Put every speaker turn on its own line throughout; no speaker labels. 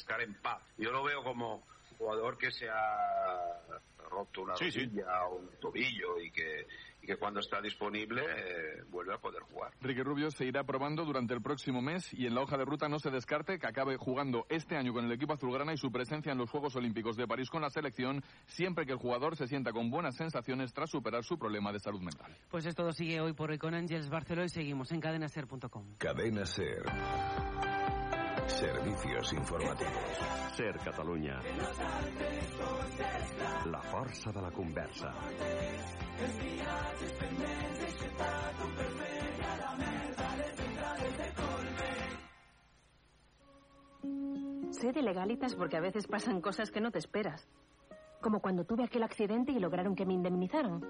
estar en paz. Yo lo veo como jugador que se ha roto una
Sí, sí.
rodilla o un tobillo y que, y que cuando está disponible eh, vuelve a poder jugar.
Ricky Rubio se irá probando durante el próximo mes y en la hoja de ruta no se descarte que acabe jugando este año con el equipo azulgrana y su presencia en los Juegos Olímpicos de París con la selección siempre que el jugador se sienta con buenas sensaciones tras superar su problema de salud mental.
Pues esto sigue hoy por hoy con Ángels Barceló y seguimos en cadenaser.com.
Cadena Ser. Servicios informativos.
Ser Catalunya. La força de la conversa.
Sé de legalitas porque a veces pasan cosas que no te esperas. Como cuando tuve aquel accidente y lograron que me indemnizaran.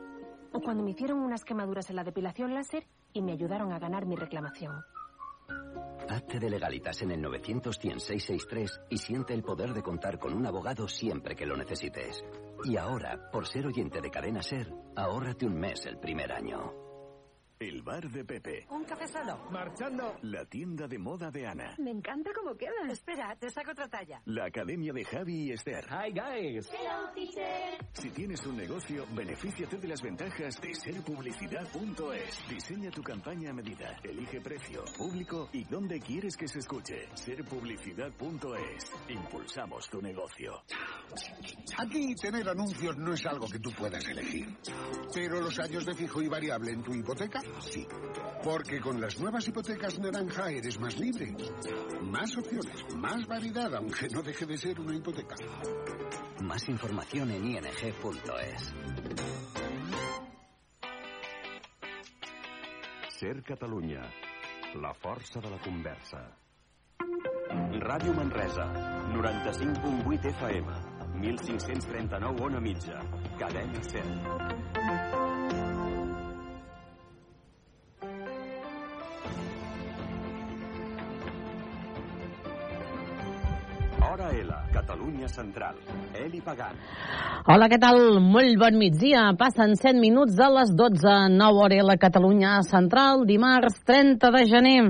O cuando me hicieron unas quemaduras en la depilación láser y me ayudaron a ganar mi reclamación.
Hazte de legalitas en el 900-100-663 y siente el poder de contar con un abogado siempre que lo necesites. Y ahora, por ser oyente de Cadena Ser, ahórrate un mes el primer año.
El bar de Pepe.
Un café solo.
Marchando. La tienda de moda de Ana.
Me encanta cómo queda. Espera, te saco otra talla.
La academia de Javi y Esther.
Hi guys.
Si tienes un negocio, benefíciate de las ventajas de serpublicidad.es. Diseña tu campaña a medida. Elige precio, público y dónde quieres que se escuche. Serpublicidad.es. Impulsamos tu negocio.
Aquí tener anuncios no es algo que tú puedas elegir. Pero los años de fijo y variable en tu hipoteca, sí. Porque con las nuevas hipotecas naranja eres más libre. Más opciones, más variedad, aunque no deje de ser una hipoteca.
Más información en ing.es.
Ser Catalunya. La força de la conversa. Ràdio Manresa. 95.8 FM. 1539 on a mitja. Cadena 100. Central. Eli Pagant.
Hola, què tal? Molt bon migdia. Passen 7 minuts de les 12. 9 hora a la Catalunya Central, dimarts 30 de gener.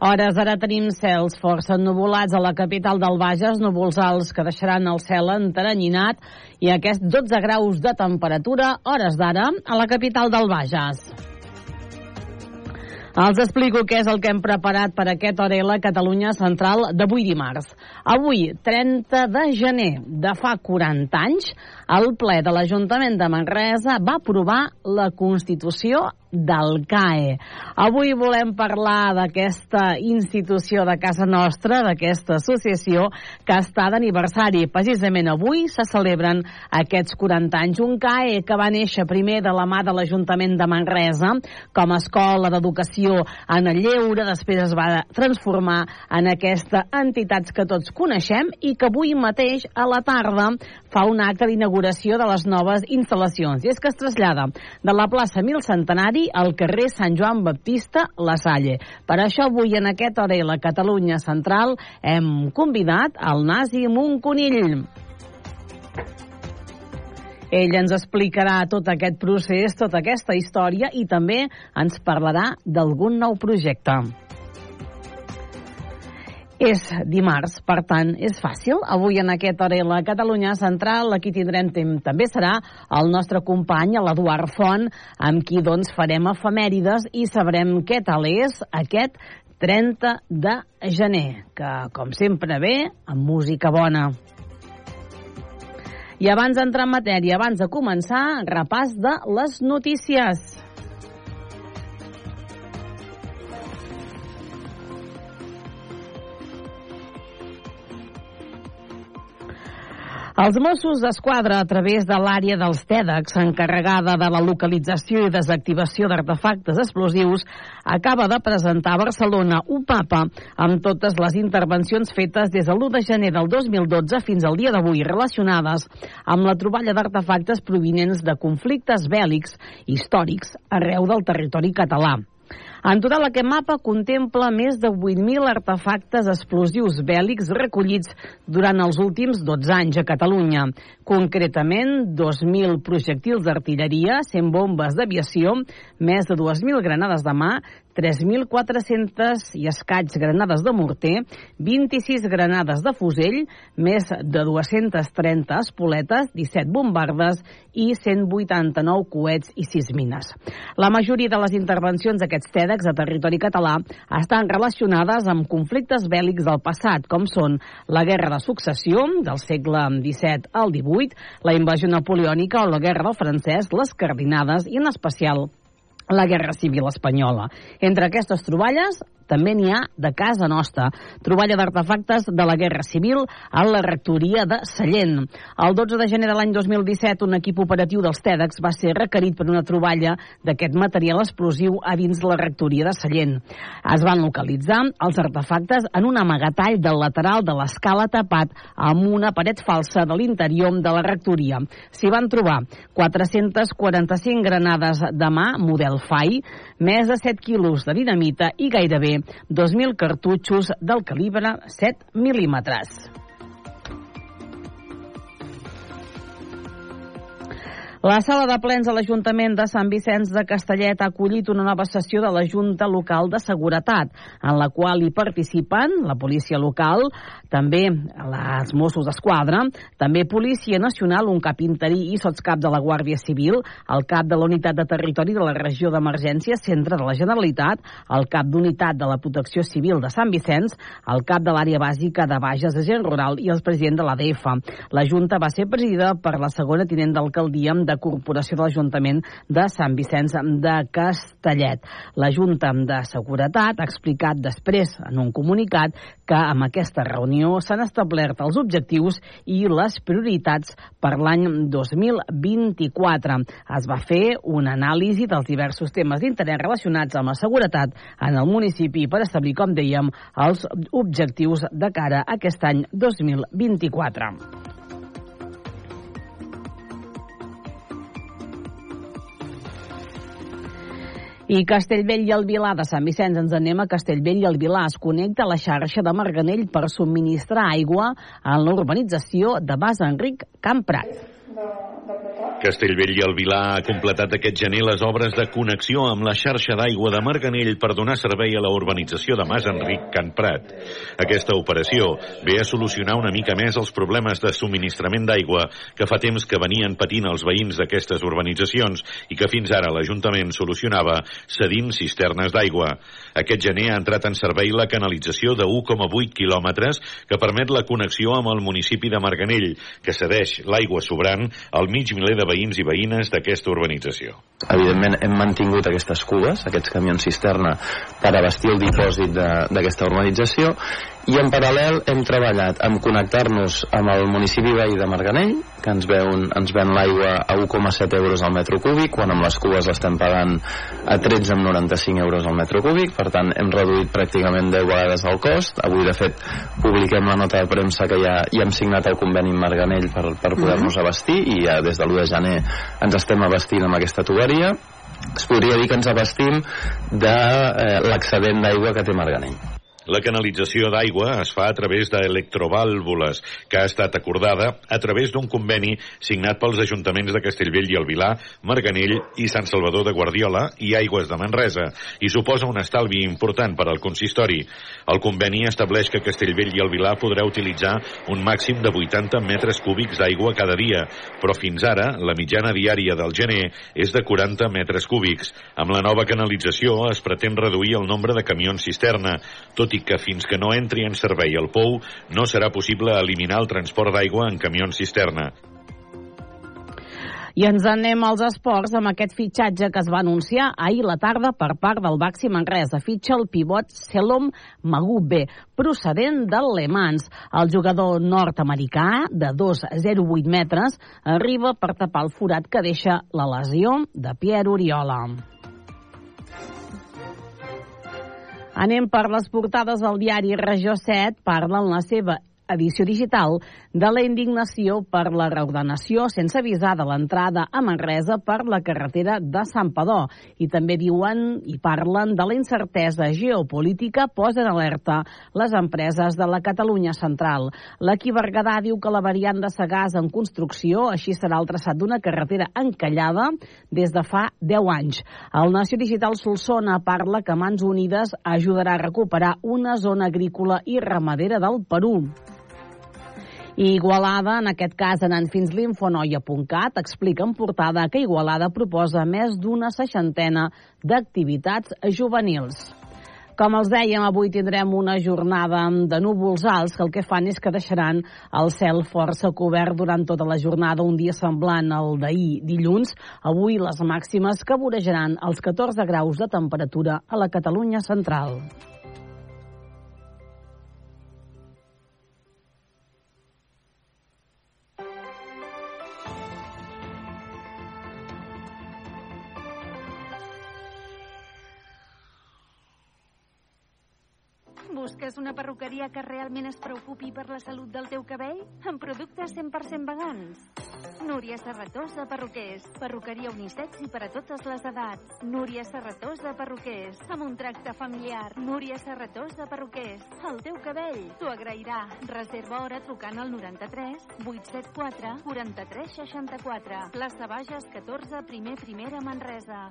Hores ara tenim cels força ennuvolats a la capital del Bages, núvols alts que deixaran el cel enteranyinat i aquests 12 graus de temperatura, hores d'ara, a la capital del Bages. Els explico què és el que hem preparat per aquest Orela Catalunya Central d'avui dimarts. Avui, 30 de gener de fa 40 anys, el ple de l'Ajuntament de Manresa va aprovar la Constitució del CAE. Avui volem parlar d'aquesta institució de casa nostra, d'aquesta associació que està d'aniversari. Precisament avui se celebren aquests 40 anys. Un CAE que va néixer primer de la mà de l'Ajuntament de Manresa com a escola d'educació en el lleure, després es va transformar en aquesta entitats que tots coneixem i que avui mateix a la tarda fa un acte d'inauguració de les noves instal·lacions. I és que es trasllada de la plaça Mil Centenari al carrer Sant Joan Baptista La Salle. Per això avui en aquest hora a la Catalunya Central hem convidat al Nasi Monconill. Ell ens explicarà tot aquest procés, tota aquesta història i també ens parlarà d'algun nou projecte. És dimarts, per tant, és fàcil. Avui en aquest hora la Catalunya Central, aquí tindrem temps. També serà el nostre company, l'Eduard Font, amb qui doncs farem efemèrides i sabrem què tal és aquest 30 de gener, que com sempre ve amb música bona. I abans d'entrar en matèria, abans de començar, repàs de les notícies. Els Mossos d'Esquadra, a través de l'àrea dels TEDx, encarregada de la localització i desactivació d'artefactes explosius, acaba de presentar a Barcelona un mapa amb totes les intervencions fetes des de l'1 de gener del 2012 fins al dia d'avui relacionades amb la troballa d'artefactes provinents de conflictes bèl·lics històrics arreu del territori català. En total, aquest mapa contempla més de 8.000 artefactes explosius bèl·lics recollits durant els últims 12 anys a Catalunya. Concretament, 2.000 projectils d'artilleria, 100 bombes d'aviació, més de 2.000 granades de mà, 3.400 i escaig granades de morter, 26 granades de fusell, més de 230 espoletes, 17 bombardes i 189 coets i 6 mines. La majoria de les intervencions d'aquests TEDx a territori català estan relacionades amb conflictes bèl·lics del passat, com són la Guerra de Successió, del segle XVII al XVIII, la invasió napoleònica o la Guerra del Francès, les cardinades i, en especial, la Guerra Civil Espanyola. Entre aquestes troballes també n'hi ha de casa nostra. Troballa d'artefactes de la Guerra Civil a la rectoria de Sallent. El 12 de gener de l'any 2017, un equip operatiu dels TEDx va ser requerit per una troballa d'aquest material explosiu a dins la rectoria de Sallent. Es van localitzar els artefactes en un amagatall del lateral de l'escala tapat amb una paret falsa de l'interior de la rectoria. S'hi van trobar 445 granades de mà, model FAI, més de 7 quilos de dinamita i gairebé 2.000 cartutxos del calibre 7 mil·límetres. La sala de plens de l'Ajuntament de Sant Vicenç de Castellet ha acollit una nova sessió de la Junta Local de Seguretat, en la qual hi participen la policia local, també els Mossos d'Esquadra, també Policia Nacional, un cap interí i sotscap de la Guàrdia Civil, el cap de la Unitat de Territori de la Regió d'Emergència, Centre de la Generalitat, el cap d'Unitat de la Protecció Civil de Sant Vicenç, el cap de l'Àrea Bàsica de Bages de Gent Rural i el president de l'ADF. La Junta va ser presidida per la segona tinent d'alcaldia de Corporació de l'Ajuntament de Sant Vicenç de Castellet. La Junta de Seguretat ha explicat després en un comunicat que amb aquesta reunió s'han establert els objectius i les prioritats per l'any 2024. Es va fer una anàlisi dels diversos temes d'interès relacionats amb la seguretat en el municipi per establir, com dèiem, els objectius de cara a aquest any 2024. I Castellvell i el Vilar de Sant Vicenç, ens anem a Castellvell i el Vilar. Es connecta a la xarxa de Marganell per subministrar aigua en l'urbanització de Bas Enric Camprat.
Castellvell i el Vilar ha completat aquest gener les obres de connexió amb la xarxa d'aigua de Marganell per donar servei a la urbanització de Mas Enric Can Prat. Aquesta operació ve a solucionar una mica més els problemes de subministrament d'aigua que fa temps que venien patint els veïns d'aquestes urbanitzacions i que fins ara l'Ajuntament solucionava cedint cisternes d'aigua. Aquest gener ha entrat en servei la canalització de 1,8 quilòmetres que permet la connexió amb el municipi de Marganell, que cedeix l'aigua sobrant al mig miler de veïns i veïnes d'aquesta urbanització.
Evidentment hem mantingut aquestes cubes, aquests camions cisterna, per abastir el dipòsit d'aquesta urbanització i en paral·lel hem treballat en connectar-nos amb el municipi veí de Marganell, que ens ven, ens ven l'aigua a 1,7 euros al metre cúbic, quan amb les cubes l'estem pagant a 13,95 euros al metre cúbic, per tant hem reduït pràcticament 10 vegades el cost. Avui, de fet, publiquem la nota de premsa que ja, ja hem signat el conveni amb Marganell per, per poder-nos mhm. abastir i ja des de l'1 de gener ens estem abastint amb aquesta tuberia es podria dir que ens abastim de eh, l'excedent d'aigua que té Marganell.
La canalització d'aigua es fa a través d'electrovàlvules, que ha estat acordada a través d'un conveni signat pels ajuntaments de Castellvell i el Vilar, Marganell i Sant Salvador de Guardiola i Aigües de Manresa, i suposa un estalvi important per al consistori. El conveni estableix que Castellvell i el Vilar podrà utilitzar un màxim de 80 metres cúbics d'aigua cada dia, però fins ara la mitjana diària del gener és de 40 metres cúbics. Amb la nova canalització es pretén reduir el nombre de camions cisterna, tot i que fins que no entri en servei el POU no serà possible eliminar el transport d'aigua en camions cisterna.
I ens anem als esports amb aquest fitxatge que es va anunciar ahir la tarda per part del Baxi Manresa. Fitxa el pivot Selom Magube, procedent del Le Mans. El jugador nord-americà de 2,08 metres arriba per tapar el forat que deixa la lesió de Pierre Oriola. Anem per les portades del diari Regió 7, parla en la seva edició digital de la indignació per la reordenació sense avisar de l'entrada a Manresa per la carretera de Sant Padó. I també diuen i parlen de la incertesa geopolítica, posen alerta les empreses de la Catalunya central. L'Equip Berguedà diu que la variant de Sagàs en construcció, així serà el traçat d'una carretera encallada des de fa 10 anys. El Nació Digital Solsona parla que Mans Unides ajudarà a recuperar una zona agrícola i ramadera del Perú. I Igualada, en aquest cas anant fins l'infonoia.cat, explica en portada que Igualada proposa més d'una seixantena d'activitats juvenils. Com els dèiem, avui tindrem una jornada de núvols alts que el que fan és que deixaran el cel força cobert durant tota la jornada, un dia semblant al d'ahir dilluns. Avui les màximes que vorejaran els 14 graus de temperatura a la Catalunya central.
Busques una perruqueria que realment es preocupi per la salut del teu cabell? Amb productes 100% vegans. Núria Serratosa Perruquers. Perruqueria unisex i per a totes les edats. Núria Serratosa Perruquers. Amb un tracte familiar. Núria Serratosa Perruquers. El teu cabell t'ho agrairà. Reserva hora trucant al 93 874 43 64. Plaça Bages 14, primer primera Manresa.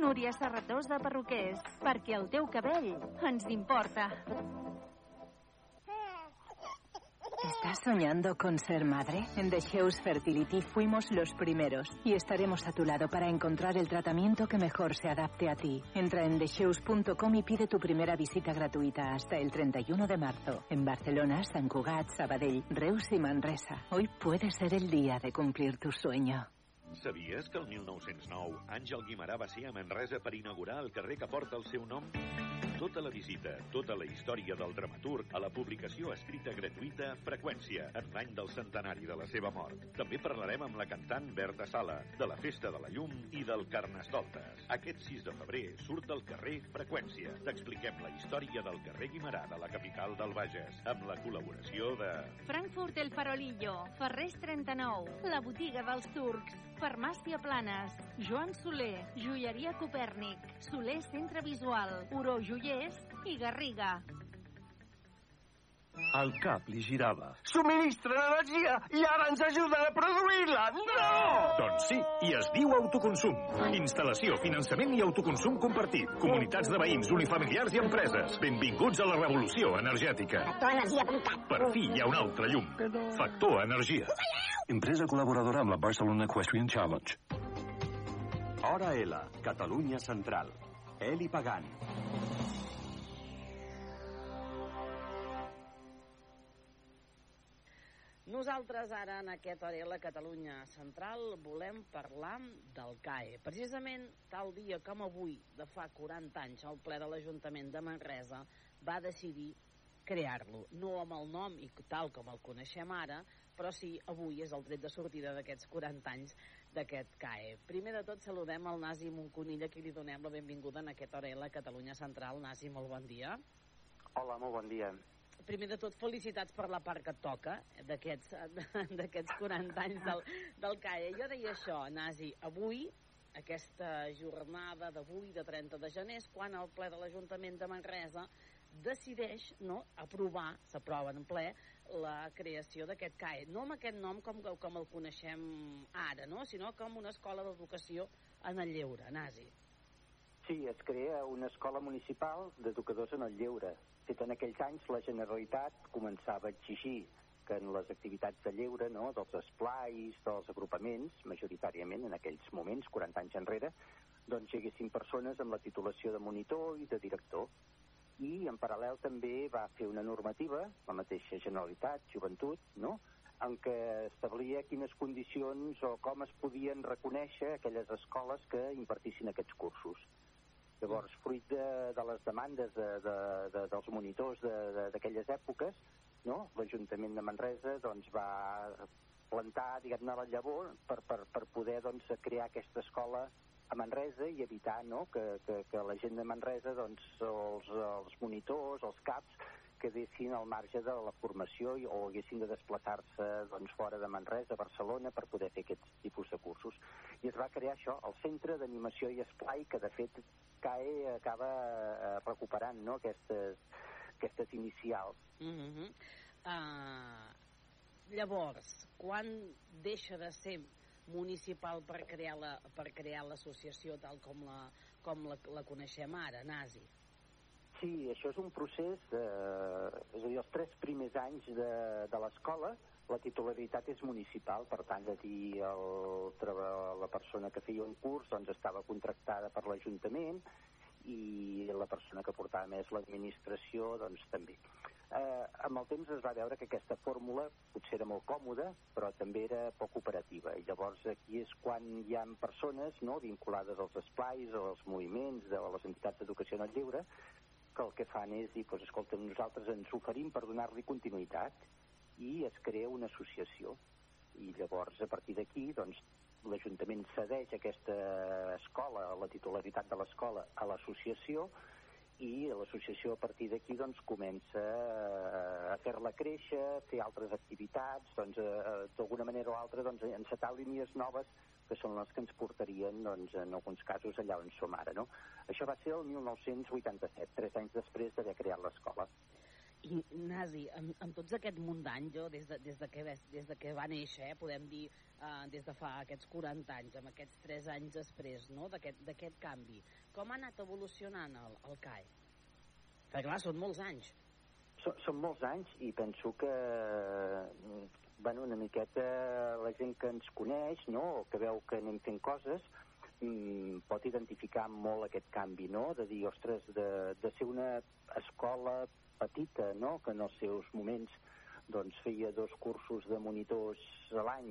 Núria Serratosa Perruquers. Perquè el teu cabell ens importa.
¿Estás soñando con ser madre? En The House Fertility fuimos los primeros y estaremos a tu lado para encontrar el tratamiento que mejor se adapte a ti. Entra en thehouse.com y pide tu primera visita gratuita hasta el 31 de marzo. En Barcelona, Sant Cugat, Sabadell, Reus y Manresa. Hoy puede ser el día de cumplir tu sueño.
Sabies que el 1909 Àngel Guimarà va ser a Manresa per inaugurar el carrer que porta el seu nom? Tota la visita, tota la història del dramaturg a la publicació escrita gratuïta Freqüència, en l'any del centenari de la seva mort. També parlarem amb la cantant Berta Sala, de la Festa de la Llum i del Carnestoltes. Aquest 6 de febrer surt al carrer Freqüència. T'expliquem la història del carrer Guimarà de la capital del Bages, amb la col·laboració de...
Frankfurt El Farolillo, Ferrés 39, la botiga dels turcs, Farmàcia Planes, Joan Soler, Joieria Copèrnic, Soler Centre Visual, Oro Joiers i Garriga.
El cap li girava. Subministren energia i ara ens ajuden a produir-la! No!
Doncs sí, i es diu autoconsum. Instal·lació, finançament i autoconsum compartit. Comunitats de veïns, unifamiliars i empreses. Benvinguts a la revolució energètica.
Factorenergia.cat.
Per fi hi ha un altre llum. Factor Energia.
Empresa col·laboradora amb la Barcelona Equestrian Challenge.
Hora L, Catalunya Central. Eli Pagant.
Nosaltres ara en aquest hora la Catalunya Central volem parlar del CAE. Precisament tal dia com avui, de fa 40 anys, el ple de l'Ajuntament de Manresa va decidir crear-lo. No amb el nom i tal com el coneixem ara, però sí avui és el tret de sortida d'aquests 40 anys d'aquest CAE. Primer de tot saludem el Nasi Monconill, a qui li donem la benvinguda en aquest hora a Catalunya Central. Nasi, molt bon dia.
Hola, molt bon dia
primer de tot, felicitats per la part que et toca d'aquests 40 anys del, del CAE. Jo deia això, Nasi, avui, aquesta jornada d'avui, de 30 de gener, és quan el ple de l'Ajuntament de Manresa decideix no, aprovar, s'aprova en ple, la creació d'aquest CAE. No amb aquest nom com, com el coneixem ara, no? sinó com una escola d'educació en el lleure, Nasi.
Sí, es crea una escola municipal d'educadors en el lleure. Fet en aquells anys, la Generalitat començava a exigir que en les activitats de lleure, no, dels esplais, dels agrupaments, majoritàriament en aquells moments, 40 anys enrere, doncs hi haguessin persones amb la titulació de monitor i de director. I en paral·lel també va fer una normativa, la mateixa Generalitat, Joventut, no?, en què establia quines condicions o com es podien reconèixer aquelles escoles que impartissin aquests cursos. Llavors, fruit de, de les demandes de, de, de, dels monitors d'aquelles de, èpoques, no? l'Ajuntament de Manresa doncs, va plantar diguem-ne la llavor per, per, per poder doncs, crear aquesta escola a Manresa i evitar no? que, que, que la gent de Manresa, doncs, els, els monitors, els CAPs, quedessin al marge de la formació i, o haguessin de desplaçar-se doncs, fora de Manresa, a Barcelona, per poder fer aquests tipus de cursos. I es va crear això, el Centre d'Animació i Esplai, que de fet CAE acaba eh, recuperant no? aquestes, aquestes inicials.
Mm -hmm. uh, llavors, quan deixa de ser municipal per crear la, l'associació tal com la, com la, la coneixem ara, Nasi?
Sí, això és un procés, eh, és a dir, els tres primers anys de, de l'escola la titularitat és municipal, per tant, de dir, el, la persona que feia un curs doncs, estava contractada per l'Ajuntament i la persona que portava més l'administració doncs, també. Eh, amb el temps es va veure que aquesta fórmula potser era molt còmoda, però també era poc operativa. I llavors aquí és quan hi ha persones no, vinculades als esplais, als moviments, de les entitats d'educació en el lleure, que el que fan és dir, pues, escolta, nosaltres ens oferim per donar-li continuïtat i es crea una associació. I llavors, a partir d'aquí, doncs, l'Ajuntament cedeix aquesta escola, la titularitat de l'escola, a l'associació i l'associació a partir d'aquí doncs, comença a fer-la créixer, a fer altres activitats, doncs, d'alguna manera o altra doncs, encetar línies noves que són les que ens portarien, doncs, en alguns casos, allà on som ara. No? Això va ser el 1987, tres anys després d'haver creat l'escola.
I, Nasi, amb, amb tots aquest munt d'anys, jo, des de, des, de que, des de que va néixer, eh, podem dir, eh, des de fa aquests 40 anys, amb aquests 3 anys després, no?, d'aquest canvi, com ha anat evolucionant el, el CAE? Perquè, clar, són molts anys.
Són, són molts anys i penso que bueno, una miqueta la gent que ens coneix, no?, que veu que anem fent coses, mm, pot identificar molt aquest canvi, no?, de dir, ostres, de, de ser una escola petita, no?, que en els seus moments doncs, feia dos cursos de monitors a l'any,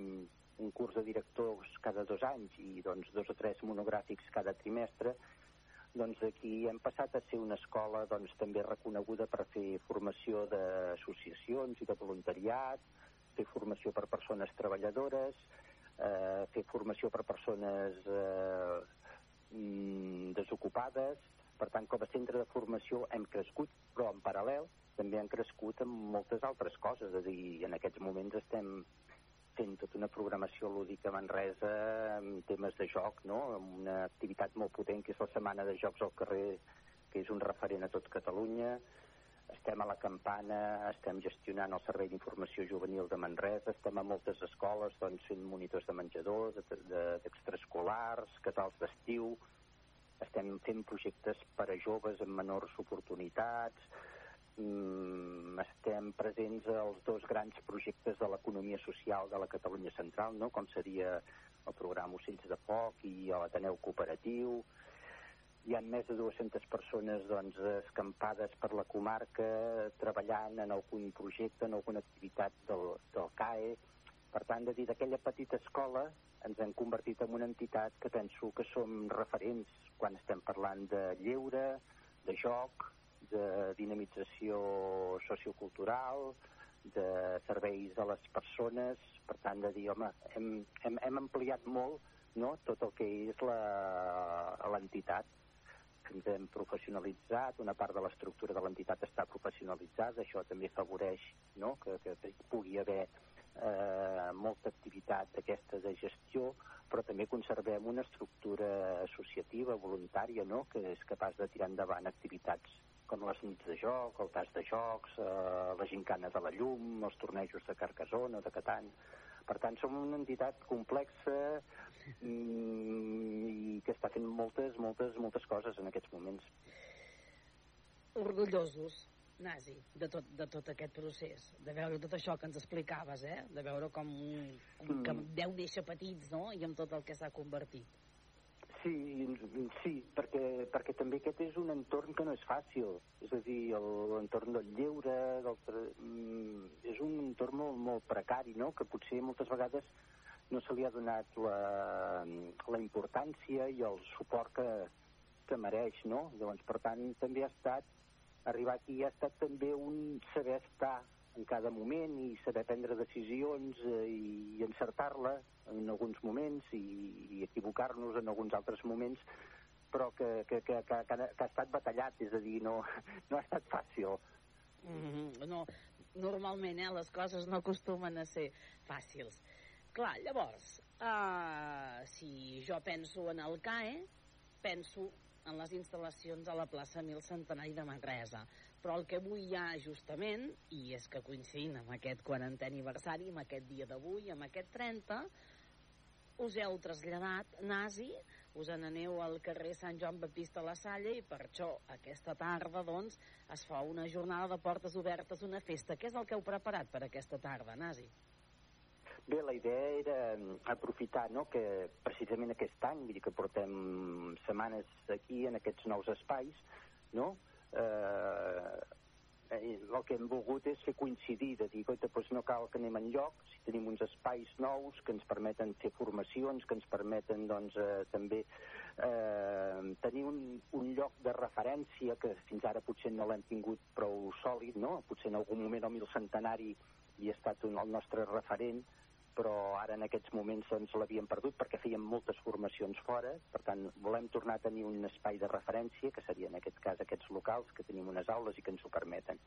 un curs de directors cada dos anys i doncs, dos o tres monogràfics cada trimestre, doncs aquí hem passat a ser una escola doncs, també reconeguda per fer formació d'associacions i de voluntariat, fer formació per persones treballadores, eh, fer formació per persones eh, mm, desocupades. Per tant, com a centre de formació hem crescut, però en paral·lel també han crescut en moltes altres coses. És a dir, en aquests moments estem fent tota una programació lúdica a Manresa amb temes de joc, no? amb una activitat molt potent que és la Setmana de Jocs al carrer, que és un referent a tot Catalunya. Estem a la campana, estem gestionant el Servei d'Informació Juvenil de Manresa, estem a moltes escoles doncs, fent monitors de menjador, d'extraescolars, de, de, casals d'estiu, estem fent projectes per a joves amb menors oportunitats, mm, estem presents als dos grans projectes de l'economia social de la Catalunya Central, no? com seria el programa Ocells de Foc i l'Ateneu Cooperatiu. Hi ha més de 200 persones doncs, escampades per la comarca treballant en algun projecte, en alguna activitat del, del CAE. Per tant, de dir d'aquella petita escola ens hem convertit en una entitat que penso que som referents quan estem parlant de lleure, de joc, de dinamització sociocultural, de serveis a les persones, per tant, de dir, home, hem, hem, hem ampliat molt no, tot el que és l'entitat ens hem professionalitzat, una part de l'estructura de l'entitat està professionalitzada, això també afavoreix no, que, que, que pugui haver eh, molta activitat d'aquesta de gestió, però també conservem una estructura associativa, voluntària, no?, que és capaç de tirar endavant activitats com les nits de joc, el tas de jocs, eh, la gincana de la llum, els tornejos de Carcassona de Catan. Per tant, som una entitat complexa mm, i que està fent moltes, moltes, moltes coses en aquests moments.
Orgullosos, Nasi, de tot, de tot aquest procés, de veure tot això que ens explicaves, eh? de veure com, com mm. que deu néixer petits, no?, i amb tot el que s'ha convertit.
Sí, sí, perquè, perquè també aquest és un entorn que no és fàcil. És a dir, l'entorn del lleure, del, mm, és un entorn molt, molt precari, no?, que potser moltes vegades no se li ha donat la, la importància i el suport que, que mereix, no? Llavors, per tant, també ha estat arribar aquí ha estat també un saber estar en cada moment i saber prendre decisions eh, i encertar-la en alguns moments i, i equivocar-nos en alguns altres moments però que, que, que, que, que, ha, que ha estat batallat, és a dir, no, no ha estat fàcil
Mm, no, normalment, eh, les coses no acostumen a ser fàcils. Clar, llavors, uh, si jo penso en el CAE, penso en les instal·lacions a la plaça Mil Centenari de Manresa. Però el que vull ja justament, i és que coincidint amb aquest 40è aniversari, amb aquest dia d'avui, amb aquest 30, us heu traslladat, nazi, us n'aneu al carrer Sant Joan Baptista La Salle i per això aquesta tarda, doncs, es fa una jornada de portes obertes, una festa. Què és el que heu preparat per aquesta tarda, nazi?
Bé, la idea era aprofitar no, que precisament aquest any, vull dir que portem setmanes aquí en aquests nous espais, no? Eh, el que hem volgut és fer coincidir, de dir, goita, doncs no cal que anem en lloc, si tenim uns espais nous que ens permeten fer formacions, que ens permeten doncs, eh, també eh, tenir un, un lloc de referència que fins ara potser no l'hem tingut prou sòlid, no? potser en algun moment el mil centenari hi ha estat un, el nostre referent, però ara en aquests moments ens l'havíem perdut perquè fèiem moltes formacions fora, per tant volem tornar a tenir un espai de referència, que seria en aquest cas aquests locals, que tenim unes aules i que ens ho permeten.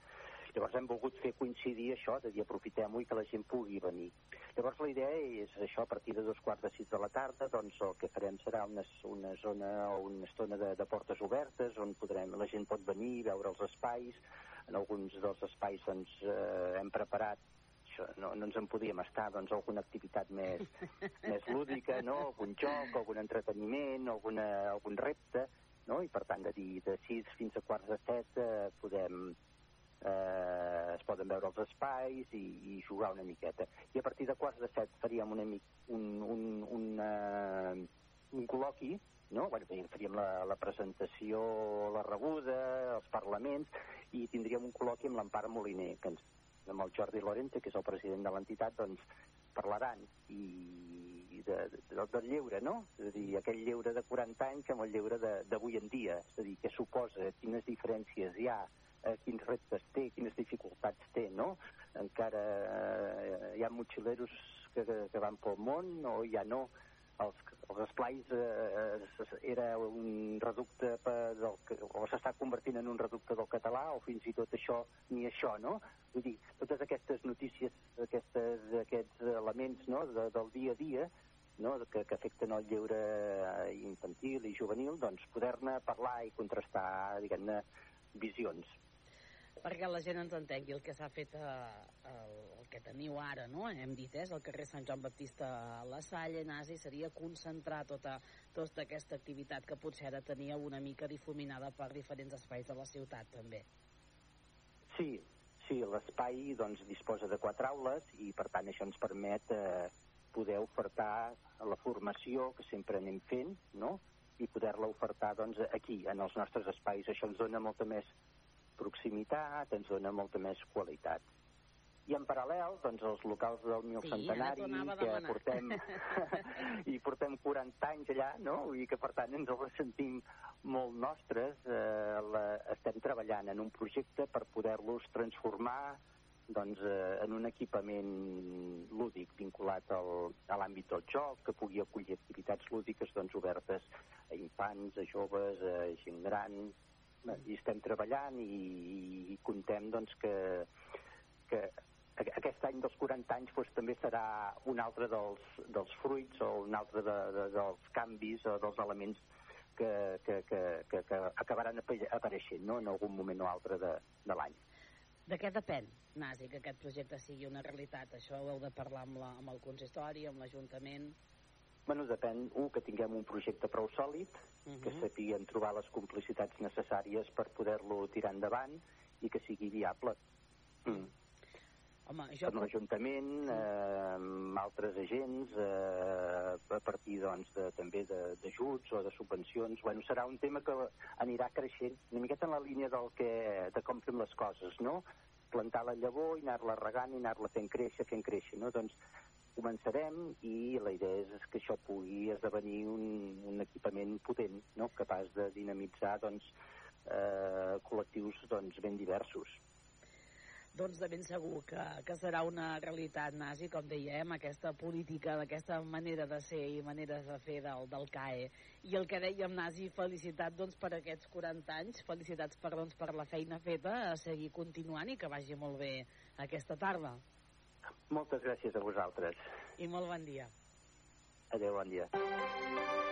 Llavors hem volgut fer coincidir això, de dir aprofitem-ho i que la gent pugui venir. Llavors la idea és això, a partir de dos quarts de sis de la tarda, doncs el que farem serà una, una zona o una estona de, de portes obertes on podrem, la gent pot venir, veure els espais, en alguns dels espais doncs, eh, hem preparat això, no, no ens en podíem estar, doncs alguna activitat més, més lúdica, no? algun joc, algun entreteniment, alguna, algun repte, no? i per tant de dir de 6 fins a quarts de 7 eh, podem, eh, es poden veure els espais i, i jugar una miqueta. I a partir de quarts de 7 faríem una, un, un, un, uh, un col·loqui no? Bueno, faríem la, la presentació, la rebuda, els parlaments, i tindríem un col·loqui amb l'Empara Moliner, que ens amb el Jordi Lorente, que és el president de l'entitat, doncs parlaran i de, de, de, del lleure, no? És a dir, aquell lleure de 40 anys amb el lleure d'avui en dia, és a dir, què suposa, quines diferències hi ha, eh, quins reptes té, quines dificultats té, no? Encara eh, hi ha motxileros que, que, que van pel món o ja no, els, els esplais eh, era un reducte per, del, o s'està convertint en un reducte del català o fins i tot això, ni això, no? Vull dir, totes aquestes notícies, aquestes, aquests elements no? de, del dia a dia no? que, que afecten el lleure infantil i juvenil, doncs poder-ne parlar i contrastar, diguem-ne, visions
perquè la gent ens entengui el que s'ha fet a, a, el que teniu ara, no? Hem dit, és el carrer Sant Joan Baptista a la Salle, Nasi, seria concentrar tota, tota aquesta activitat que potser ara tenia una mica difuminada per diferents espais de la ciutat, també.
Sí, sí, l'espai doncs, disposa de quatre aules i per tant això ens permet eh, poder ofertar la formació que sempre anem fent, no? i poder-la ofertar doncs, aquí, en els nostres espais. Això ens dona molta més proximitat, ens dona molta més qualitat. I en paral·lel, doncs, els locals del Mil
sí,
Centenari, que portem, i portem 40 anys allà, no? I que, per tant, ens els sentim molt nostres. Eh, la, estem treballant en un projecte per poder-los transformar doncs, eh, en un equipament lúdic vinculat al, a l'àmbit del joc, que pugui acollir activitats lúdiques doncs, obertes a infants, a joves, a gent gran, hi estem treballant i, i contem doncs, que, que aquest any dels 40 anys doncs, també serà un altre dels, dels fruits o un altre de, de, dels canvis o dels elements que, que, que, que, que acabaran apareixent no? en algun moment o altre de, de l'any.
De què depèn, Nasi, que aquest projecte sigui una realitat? Això ho heu de parlar amb, la, amb el consistori, amb l'Ajuntament?
Bueno, depèn, un, que tinguem un projecte prou sòlid, uh -huh. que mhm. sapiguem trobar les complicitats necessàries per poder-lo tirar endavant i que sigui viable. Mm.
Home, jo...
Per l'Ajuntament, eh, amb altres agents, eh, a partir doncs, de, també d'ajuts o de subvencions. Bueno, serà un tema que anirà creixent una miqueta en la línia del que, de com fem les coses, no? Plantar la llavor i anar-la regant i anar-la fent créixer, fent créixer, no? Doncs començarem i la idea és que això pugui esdevenir un, un equipament potent, no? capaç de dinamitzar doncs, eh, col·lectius doncs, ben diversos.
Doncs de ben segur que, que serà una realitat nazi, com dèiem, aquesta política, d'aquesta manera de ser i manera de fer del, del CAE. I el que dèiem, nazi, felicitat doncs, per aquests 40 anys, felicitats per, doncs, per la feina feta, a seguir continuant i que vagi molt bé aquesta tarda.
Moltes gràcies a vosaltres.
I molt bon dia.
Adéu, bon dia.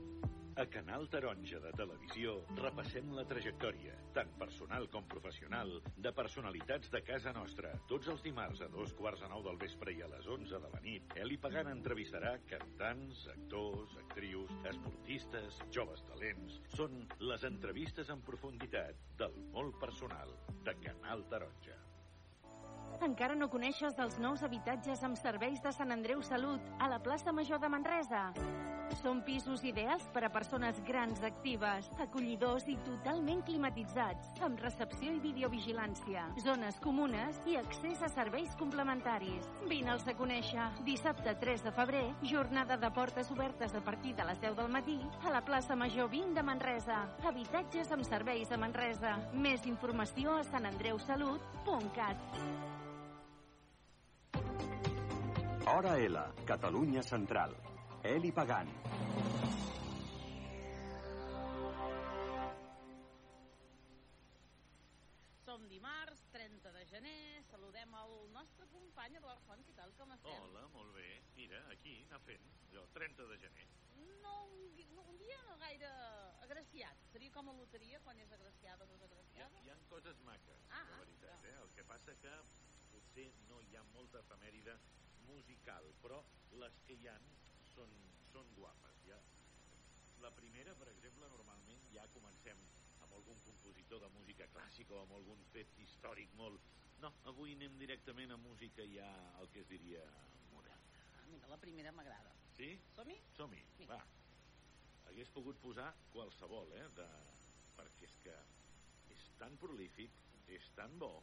A Canal Taronja de Televisió repassem la trajectòria, tant personal com professional, de personalitats de casa nostra. Tots els dimarts a dos quarts de nou del vespre i a les 11 de la nit, Eli Pagan entrevistarà cantants, actors, actrius, esportistes, joves talents. Són les entrevistes en profunditat del molt personal de Canal Taronja.
Encara no coneixes dels nous habitatges amb serveis de Sant Andreu Salut a la plaça Major de Manresa? Són pisos ideals per a persones grans actives, acollidors i totalment climatitzats, amb recepció i videovigilància, zones comunes i accés a serveis complementaris. Vine'ls a conèixer. Dissabte 3 de febrer, jornada de portes obertes a partir de les 10 del matí a la plaça Major 20 de Manresa. Habitatges amb serveis a Manresa. Més informació a sanandreusalut.cat.
Hora L, Catalunya Central. Eli Pagan.
Som dimarts, 30 de gener, saludem el nostre company Eduard Font, què tal, com estem?
Hola, molt bé. Mira, aquí anar fent, allò, 30 de gener.
No, un, un dia no gaire agraciat. Seria com a loteria, quan és agraciada o no és
Hi hi ha coses maques,
Ah,
de veritat, eh? El que passa que potser no hi ha molta efemèride musical, però les que hi han són, són guapes. Ja. La primera, per exemple, normalment ja comencem amb algun compositor de música clàssica o amb algun fet històric molt... No, avui anem directament a música ja el que es diria moderna.
Ah, mira, la primera m'agrada.
Sí?
Som-hi?
Som-hi, va. Hagués pogut posar qualsevol, eh? De... Perquè és que és tan prolífic, és tan bo,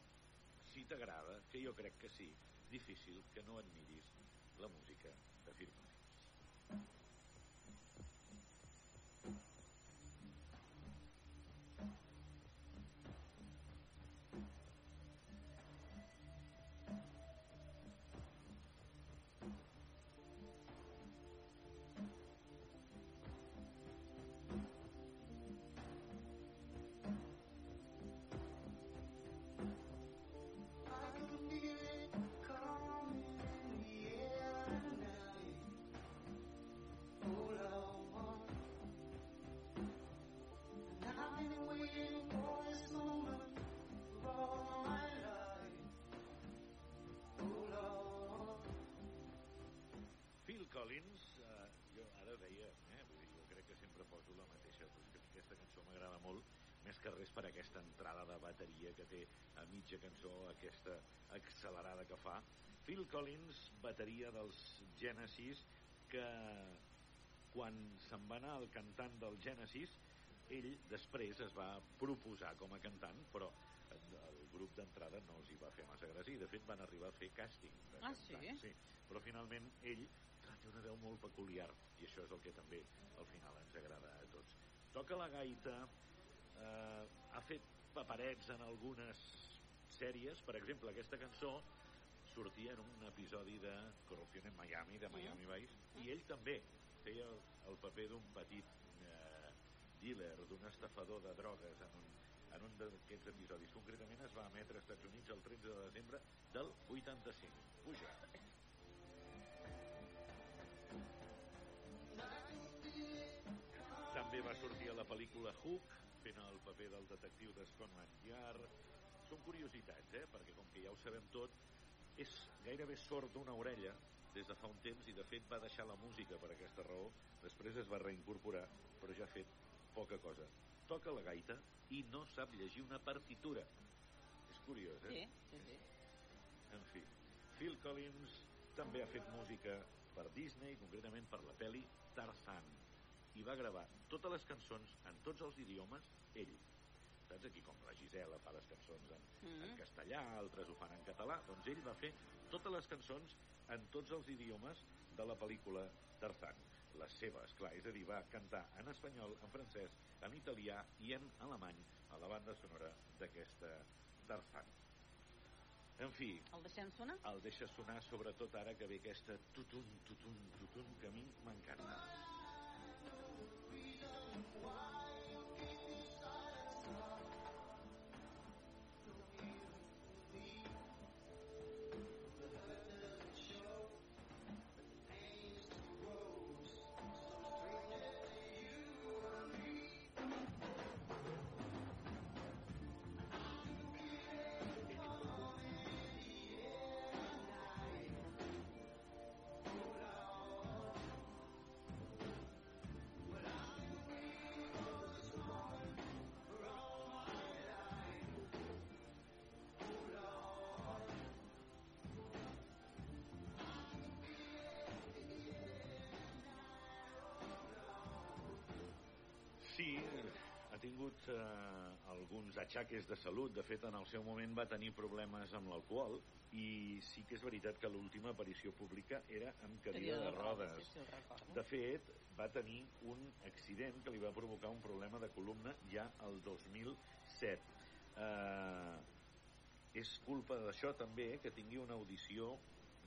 si t'agrada, que jo crec que sí, difícil que no admiris la música de Phil res per aquesta entrada de bateria que té a mitja cançó, aquesta accelerada que fa. Phil Collins, bateria dels Genesis, que quan se'n va anar el cantant del Genesis, ell després es va proposar com a cantant, però el grup d'entrada no els hi va fer massa gràcia i de fet van arribar a fer càsting de
Ah,
cantant,
sí?
sí. però finalment ell té una veu molt peculiar i això és el que també al final ens agrada a tots toca la gaita eh, ha fet paperets en algunes sèries per exemple aquesta cançó sortia en un episodi de Corrupció en Miami de Miami Vice i ell també feia el, el paper d'un petit eh, dealer, d'un estafador de drogues en un, en un d'aquests episodis. Concretament es va emetre als Estats Units el 13 de desembre del 85. Puja. També va sortir a la pel·lícula Hook, fent el paper del detectiu de Scotland Yard. Són curiositats, eh? Perquè com que ja ho sabem tot, és gairebé sord d'una orella des de fa un temps i de fet va deixar la música per aquesta raó després es va reincorporar però ja ha fet poca cosa toca la gaita i no sap llegir una partitura. És curiós, eh?
Sí, sí, sí.
En fi, Phil Collins també ha fet música per Disney, concretament per la pel·li Tarzan, i va gravar totes les cançons en tots els idiomes ell. Saps aquí com la Gisela fa les cançons en,
Mm.
en castellà, altres ho fan en català, doncs ell va fer totes les cançons en tots els idiomes de la pel·lícula Tarzan. Les seves, clar, és a dir, va cantar en espanyol, en francès, en italià i en alemany a la banda sonora d'aquesta Tarzan. En fi,
El deixem sonar?
el deixa sonar sobretot ara que ve aquesta tutun, tutun, tutun, que a mi m'encanta. Why? Sí, ha tingut eh, alguns atxaques de salut. De fet, en el seu moment va tenir problemes amb l'alcohol i sí que és veritat que l'última aparició pública era amb cadira de rodes. De fet, va tenir un accident que li va provocar un problema de columna ja el 2007. Eh, és culpa d'això també que tingui una audició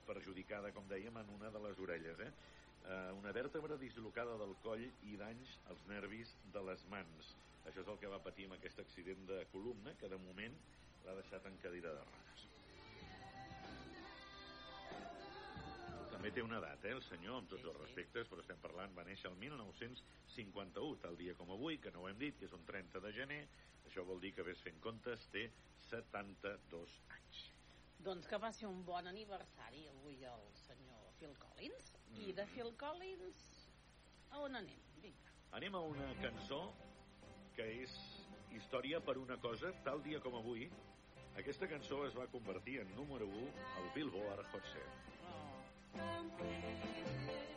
perjudicada, com dèiem, en una de les orelles. Eh? Eh, una vèrtebra dislocada del coll i danys als nervis de les mans. Això és el que va patir amb aquest accident de columna, que de moment l'ha deixat en cadira de rodes. També té una edat, eh, el senyor, amb tots els respectes, però estem parlant, va néixer el 1951, tal dia com avui, que no ho hem dit, que és un 30 de gener, això vol dir que ves fent comptes, té 72 anys.
Doncs que passi un bon aniversari avui el senyor Phil Collins. I de Phil Collins, a on anem? Vinga.
Anem a una cançó que és història per una cosa, tal dia com avui, aquesta cançó es va convertir en número 1 al Billboard Hot 100.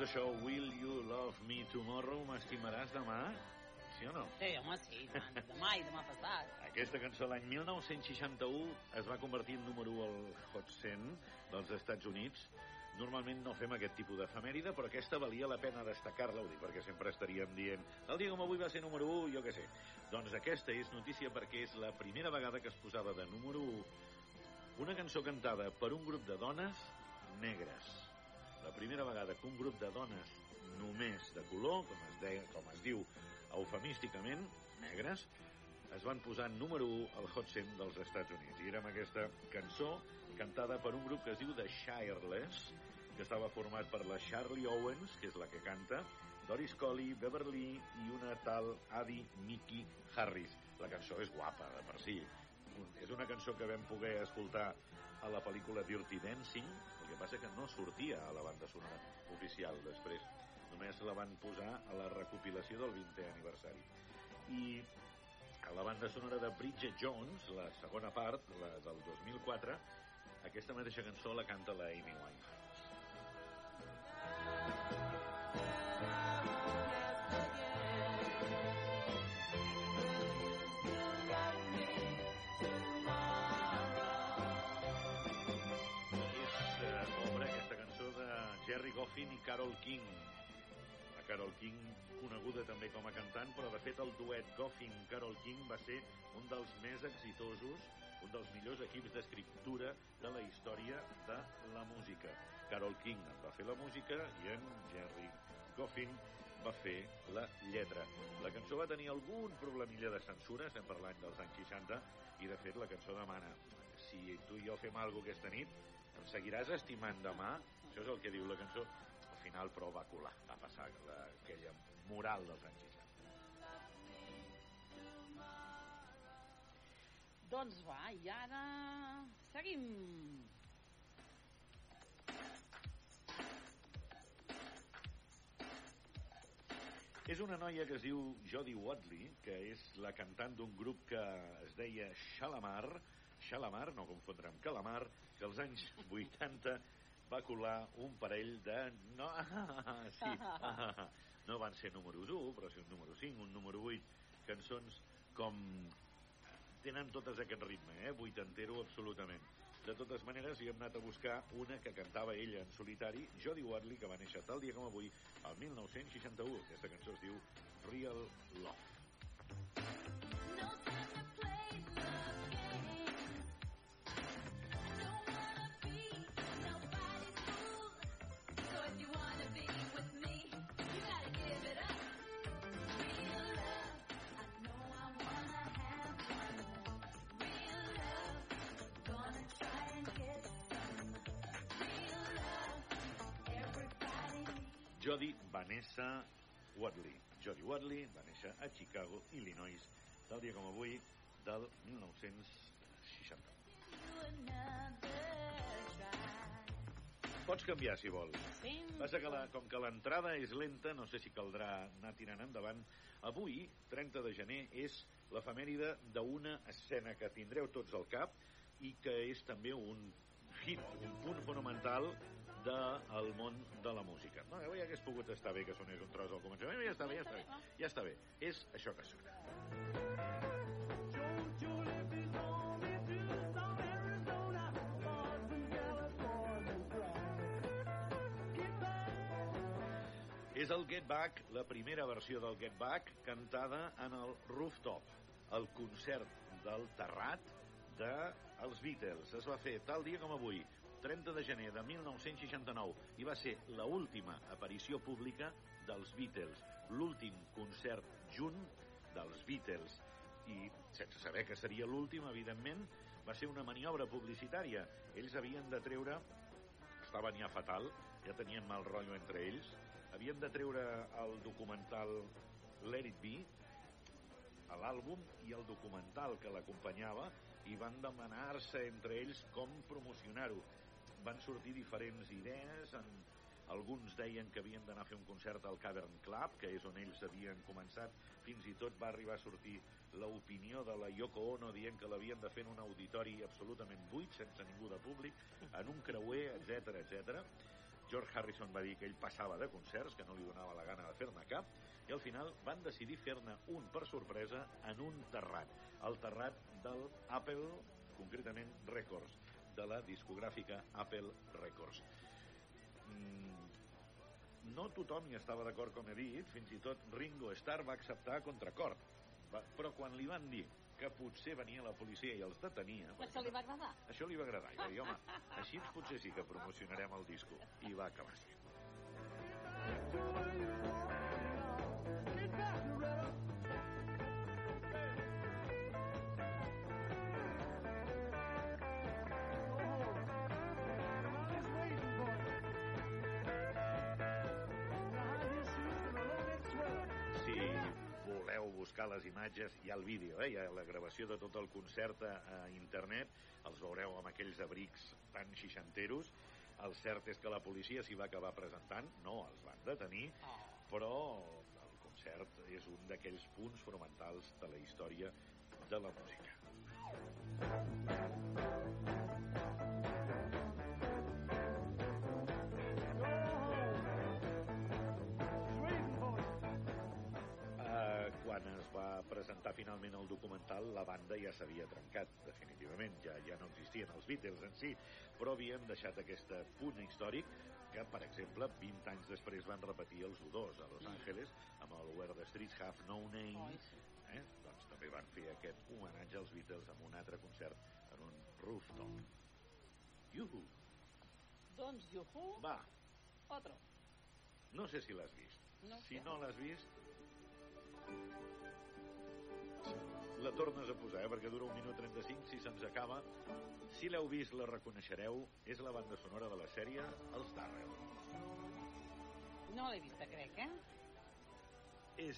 Doncs això, Will You Love Me Tomorrow, m'estimaràs demà? Sí o no?
Sí, home, sí, tant. demà i demà passat.
Aquesta cançó l'any 1961 es va convertir en número 1 al Hot 100 dels Estats Units. Normalment no fem aquest tipus d'efemèride, però aquesta valia la pena destacar-la, perquè sempre estaríem dient el dia com avui va ser número 1, jo què sé. Doncs aquesta és notícia perquè és la primera vegada que es posava de número 1 una cançó cantada per un grup de dones negres. La primera vegada que un grup de dones només de color, com es, deia, com es diu eufemísticament, negres, es van posar número 1 al Hot 100 dels Estats Units. I era amb aquesta cançó cantada per un grup que es diu The Shireless, que estava format per la Charlie Owens, que és la que canta, Doris Colley, Beverly i una tal Addie Mickey Harris. La cançó és guapa, de per si. És una cançó que vam poder escoltar a la pel·lícula Dirty Dancing, que passa que no sortia a la banda sonora oficial després. Només la van posar a la recopilació del 20è aniversari. I a la banda sonora de Bridget Jones, la segona part, la del 2004, aquesta mateixa cançó la canta la Amy Winehouse. Jerry Goffin i Carol King. La Carol King, coneguda també com a cantant, però de fet el duet Goffin-Carol King va ser un dels més exitosos, un dels millors equips d'escriptura de la història de la música. Carol King va fer la música i en Jerry Goffin va fer la lletra. La cançó va tenir algun problemilla de censura, estem parlant dels anys 60, i de fet la cançó demana si tu i jo fem alguna aquesta nit, seguiràs estimant demà? Això és el que diu la cançó. Al final, però, va colar, va passar la, aquella moral dels anys 60.
Doncs va, i ara... Seguim.
És una noia que es diu Jodie Watley, que és la cantant d'un grup que es deia Shalamar, Shalamar, no confondre amb Calamar, que als anys 80 va colar un parell de... No, sí, no van ser números 1, però sí un número 5, un número 8, cançons com... Tenen totes aquest ritme, eh? Vuitantero absolutament. De totes maneres, hi hem anat a buscar una que cantava ella en solitari, Jodie Watley, que va néixer tal dia com avui, el 1961. Aquesta cançó es diu Real Love. Jodie Vanessa Watley. Jodie Watley va néixer a Chicago, Illinois, tal dia com avui, del 1960. Pots canviar, si vols. Passa que, la, com que l'entrada és lenta, no sé si caldrà anar tirant endavant. Avui, 30 de gener, és l'efemèride d'una escena que tindreu tots al cap i que és també un hit, un punt fonamental del món de la música. No, ja hagués pogut estar bé que sonés un tros al començament, ja està bé, ja està bé. Ja està bé. És això que sona. És el Get Back, la primera versió del Get Back, cantada en el Rooftop, el concert del terrat dels Beatles. Es va fer tal dia com avui, 30 de gener de 1969, i va ser la última aparició pública dels Beatles, l'últim concert junt dels Beatles. I sense saber que seria l'últim, evidentment, va ser una maniobra publicitària. Ells havien de treure estaven ja fatal, ja tenien mal rotllo entre ells, havien de treure el documental Let It Be, l'àlbum i el documental que l'acompanyava i van demanar-se entre ells com promocionar-ho. Van sortir diferents idees, en, alguns deien que havien d'anar a fer un concert al Cavern Club, que és on ells havien començat, fins i tot va arribar a sortir l'opinió de la Yoko Ono dient que l'havien de fer en un auditori absolutament buit, sense ningú de públic, en un creuer, etc etc. George Harrison va dir que ell passava de concerts, que no li donava la gana de fer-ne cap, i al final van decidir fer-ne un per sorpresa en un terrat, el terrat del Apple, concretament Records, de la discogràfica Apple Records. Mm, no tothom hi estava d'acord, com he dit, fins i tot Ringo Starr va acceptar a contracor, va, però quan li van dir que potser venia la policia i els detenia...
Això li va agradar?
Això li va agradar. I va dir, home, així potser sí que promocionarem el disco. I va acabar sent. Si buscar les imatges, hi ha el vídeo, eh? hi ha la gravació de tot el concert a, a internet, els veureu amb aquells abrics tan xixanteros. El cert és que la policia s'hi va acabar presentant, no els van detenir, però el concert és un d'aquells punts fonamentals de la història de la música. Presentar finalment el documental, la banda ja s'havia trencat, definitivament. Ja, ja no existien els Beatles en si, però havien deixat aquest punt històric que, per exemple, 20 anys després van repetir els U2 a Los Angeles amb el Where the Streets Have No Name. Eh? Doncs també van fer aquest homenatge als Beatles amb un altre concert en un rooftop. Yuhu!
Doncs, juhu,
Va,
otro.
no sé si l'has vist.
No
si
sé.
no l'has vist, tornes a posar, eh? perquè dura un minut 35, si se'ns acaba. Si l'heu vist, la reconeixereu. És la banda sonora de la sèrie Els Darrell.
No l'he vista, crec, eh?
És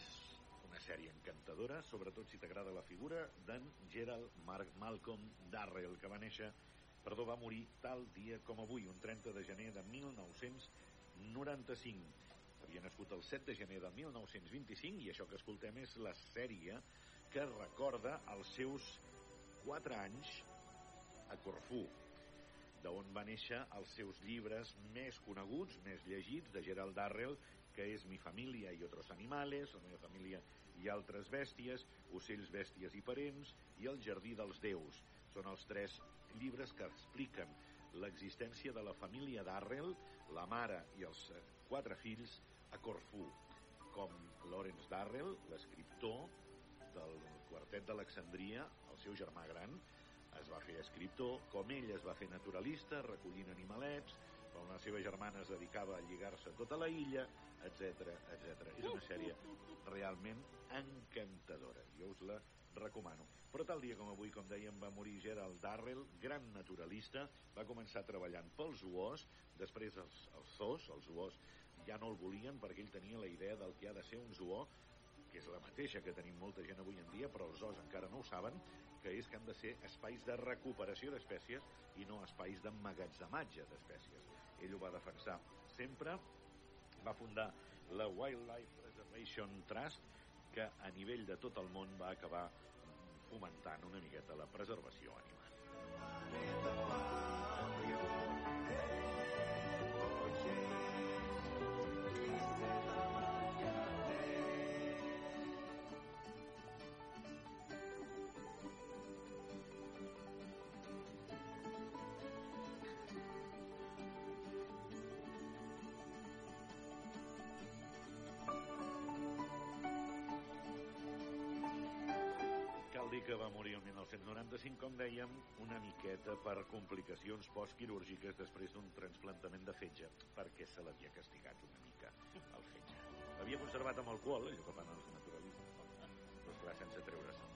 una sèrie encantadora, sobretot si t'agrada la figura d'en Gerald Mark Malcolm Darrell, que va néixer, perdó, va morir tal dia com avui, un 30 de gener de 1995. Havia nascut el 7 de gener de 1925 i això que escoltem és la sèrie que recorda els seus 4 anys a Corfú, d'on va néixer els seus llibres més coneguts, més llegits, de Gerald Darrell, que és Mi família i otros animales, la meva família i altres bèsties, Ocells, bèsties i parents, i El jardí dels déus. Són els tres llibres que expliquen l'existència de la família Darrell, la mare i els quatre fills a Corfú, com Lawrence Darrell, l'escriptor del quartet d'Alexandria, el seu germà gran, es va fer escriptor, com ell es va fer naturalista, recollint animalets, com la seva germana es dedicava a lligar-se tota la illa, etc etc. És una sèrie realment encantadora. Jo us la recomano. Però tal dia com avui, com dèiem, va morir Gerald Darrell, gran naturalista, va començar treballant pels zoos, després els, els zoos, els zoos ja no el volien perquè ell tenia la idea del que ha de ser un zoo, que és la mateixa que tenim molta gent avui en dia, però els zoos encara no ho saben, que és que han de ser espais de recuperació d'espècies i no espais d'emmagatzematge d'espècies. Ell ho va defensar sempre, va fundar la Wildlife Preservation Trust, que a nivell de tot el món va acabar fomentant una miqueta la preservació animal. Que va morir el 1995, com dèiem, una miqueta per complicacions postquirúrgiques després d'un transplantament de fetge, perquè se l'havia castigat una mica el fetge. Havia conservat amb alcohol, allò que fan els naturalistes, però esclar, sense treure-se.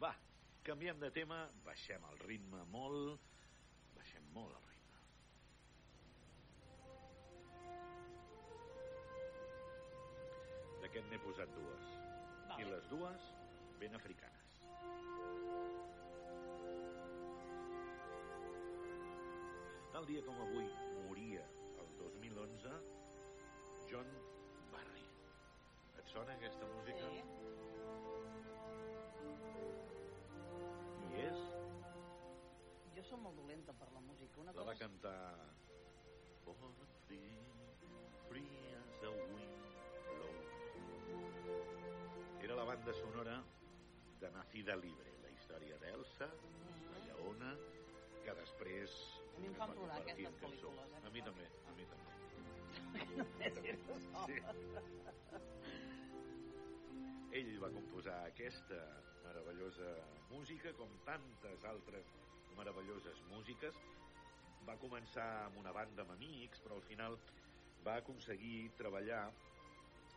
Va, canviem de tema, baixem el ritme molt, baixem molt el ritme. D'aquest n'he posat dues.
Vale.
I les dues ben africanes. Tal dia com avui moria el 2011 John Barry. Et sona aquesta música?
Sí. Som molt dolenta per la música. Una
la va
cosa...
cantar Born free, free as the wind blows. Era la banda sonora de Nacida Libre, la història d'Elsa, la lleona, que després
A mi em fan
va
plorar aquestes pel·lícules, eh?
A mi també, a mi també.
no sé si és
Sí. Ell va composar aquesta meravellosa música, com tantes altres meravelloses músiques. Va començar amb una banda amb amics, però al final va aconseguir treballar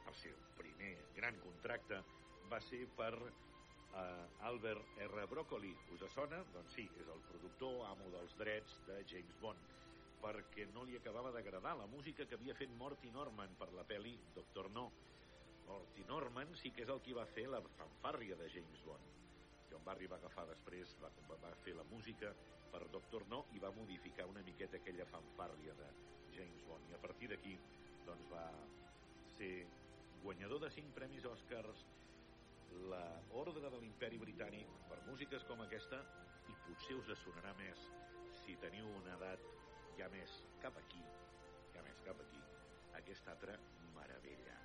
el seu primer gran contracte va ser per eh, Albert R. Broccoli. Us sona? Doncs sí, és el productor, amo dels drets de James Bond perquè no li acabava d'agradar la música que havia fet Morty Norman per la peli Doctor No. Morty Norman sí que és el qui va fer la fanfàrria de James Bond. John Barry va agafar després, va, va fer la música per Doctor No i va modificar una miqueta aquella fanfàrria de James Bond. I a partir d'aquí doncs va ser guanyador de cinc premis Oscars, la Ordre de l'Imperi Britànic per músiques com aquesta i potser us sonarà més si teniu una edat ha més cap aquí, ha més cap aquí, aquesta altra meravella.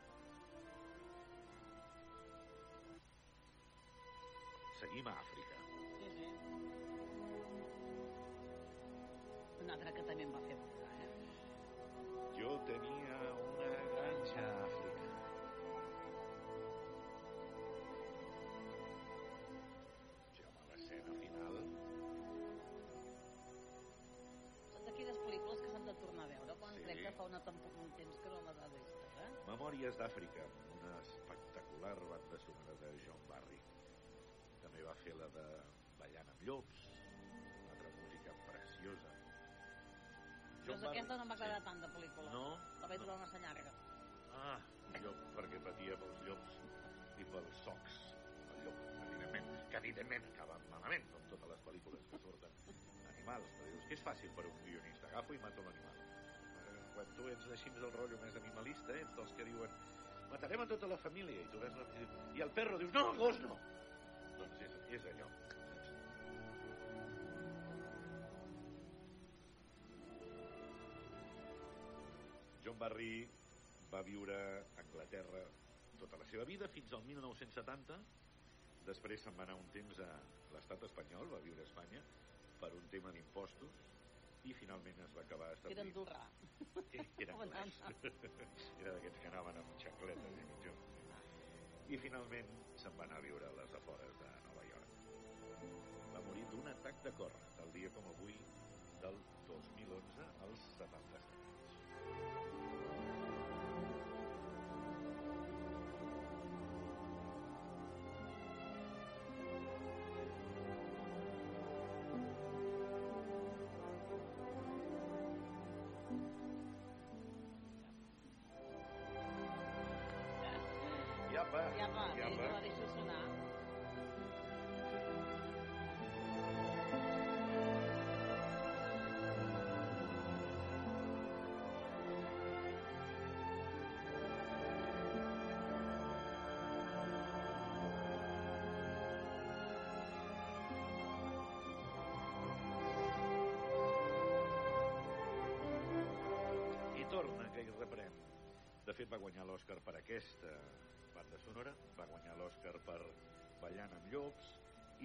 Seguim a Àfrica.
Sí, sí. Un altre que també em va fer votar, eh?
Jo tenia una granja a Àfrica. Jo a l'escena final
Són d'aquelles pel·lícules que s'han de tornar a veure, quan
Sí.
crec que fa una tempo- un temps que no les ha vistes, eh?
Memòries d'Àfrica, una espectacular banda sonora de John Barry. També va fer la de Ballant amb llops, una altra música preciosa.
Doncs aquesta no m'ha agradat tant de pel·lícula.
No?
La vaig trobar massa llarga.
Ah, jo perquè patia pels llops i pels socs. El llop, evidentment, que evidentment acaba malament, com totes les pel·lícules que surten animals. Però dius que és fàcil per un guionista. Agafo i mato l'animal. Eh, Quan tu ets així del rotllo més animalista, ets dels que diuen matarem a tota la família i tu ves la... i el perro dius no, el gos no doncs és, allò? John Barry va viure a Anglaterra tota la seva vida fins al 1970 després se'n va anar un temps a l'estat espanyol va viure a Espanya per un tema d'impostos i finalment es va acabar
Era
establint
andorrà.
era anglès. era d'aquests que anaven amb xancletes i mitjons. I finalment se'n va anar a viure a les afores de. D'un atac de cor, tal dia com avui, del 2011 als 77 anys. Iapa,
Ja va, ja
iapa.
la deixo sonar.
De fet, va guanyar l'Oscar per aquesta banda sonora, va guanyar l'Oscar per Ballant amb llops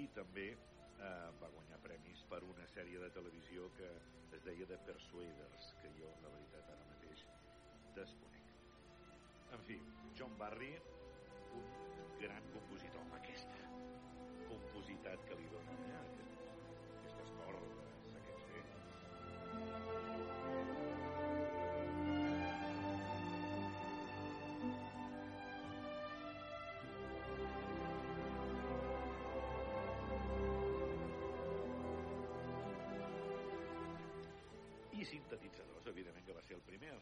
i també eh, va guanyar premis per una sèrie de televisió que es deia The Persuaders, que jo, la veritat, ara mateix desconec. En fi, John Barry, un gran compositor amb aquesta compositat que li dona eh?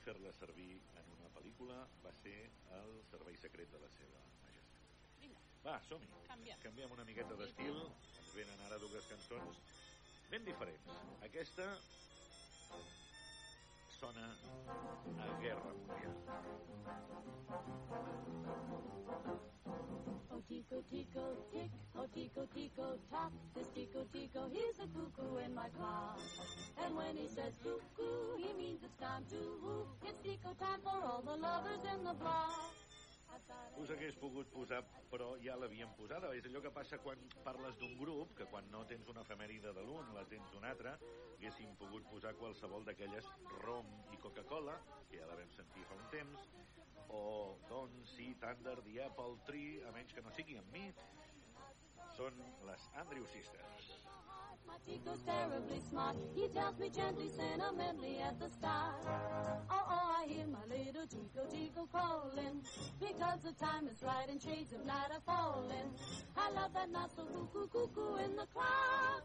Fer-la servir en una pel·lícula va ser el servei secret de la seva majestat.
Vinga.
Va, som-hi.
Canviem.
Canviem una miqueta d'estil. Ens venen ara dues cançons ben diferents. Aquesta sona a Guerra Mundial.
Oh, tico, tico, tick, oh, tico, tico, tock. This tico, tico, he's a cuckoo in my clock. And when he says cuckoo, he means it's time to woo. It's tico time for all the lovers in the block.
Us hagués pogut posar, però ja l'havíem posada. És allò que passa quan parles d'un grup, que quan no tens una efemèride de l'un, la tens d'un altre, haguéssim pogut posar qualsevol d'aquelles rom i Coca-Cola, que ja la vam sentir fa un temps, o Don't See Thunder, The Apple Tree, a menys que no sigui amb mi, són les Andrew Sisters.
Oh, oh, I hear my little Tico calling. Because the time is right and shades of night are falling. I love that so cuckoo, cuckoo in the clock.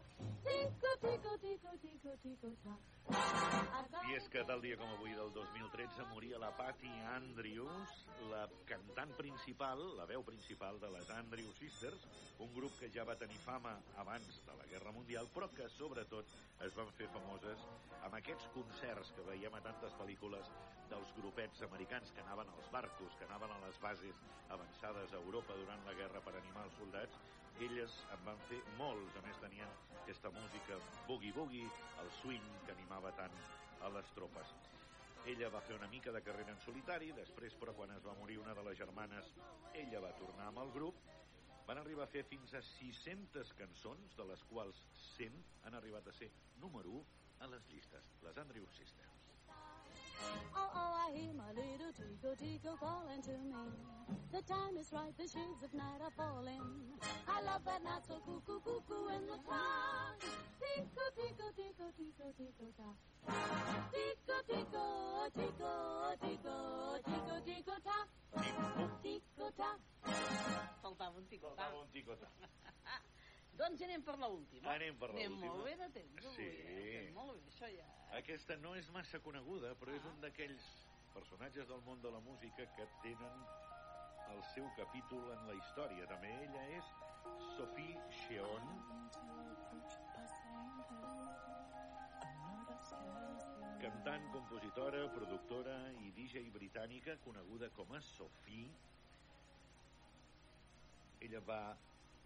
I
és que tal dia com avui del 2013 moria la Patty Andrews, la cantant principal, la veu principal de les Andrew Sisters, un grup que ja va tenir fama abans de la Guerra Mundial, però que sobretot es van fer famoses amb aquests concerts que veiem a tantes pel·lícules dels grupets americans que anaven als barcos, que anaven a les bases avançades a Europa durant la guerra per animar els soldats, elles en van fer molts, a més tenien aquesta música boogie-boogie, el swing que animava tant a les tropes. Ella va fer una mica de carrera en solitari, després, però, quan es va morir una de les germanes, ella va tornar amb el grup. Van arribar a fer fins a 600 cançons, de les quals 100 han arribat a ser número 1 a les llistes, les Andrew Sisters.
Oh, oh, I hear my little Tico Tico calling to me. The time is right, the shades of night are falling. I love that night so cuckoo cuckoo in the cloud. Tico Tico Tico Tico Tico ta. Tico Tico Tico Tico Tico Tico ta. Tico ta.
Faltava un ticotà.
Faltava un ticotà.
doncs ja anem per l'última.
Anem per
Anem
l'última.
molt bé de temps avui.
Sí.
eh? Anem molt bé, això ja...
Aquesta no és massa coneguda, però és un d'aquells personatges del món de la música que tenen el seu capítol en la història. També ella és Sophie Cheon, cantant, compositora, productora i DJ britànica coneguda com a Sophie. Ella va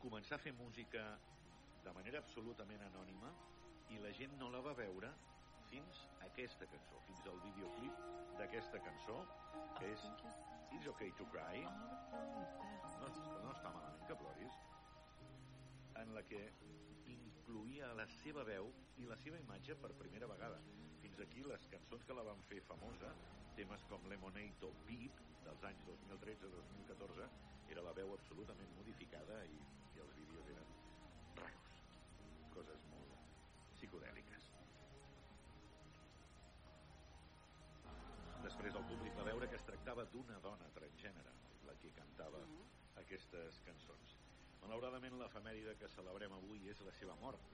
començar a fer música de manera absolutament anònima i la gent no la va veure fins a aquesta cançó, fins al videoclip d'aquesta cançó, que és It's Okay to Cry. No, no està malament que ploris. En la que incluïa la seva veu i la seva imatge per primera vegada. Fins aquí les cançons que la van fer famosa, temes com Lemonade o Beep, dels anys 2013-2014, era la veu absolutament modificada i, i els vídeos eren raros. Coses molt psicodèliques. Després el públic va veure que es tractava d'una dona transgènere, la que cantava aquestes cançons. Malauradament, l'efemèride que celebrem avui és la seva mort.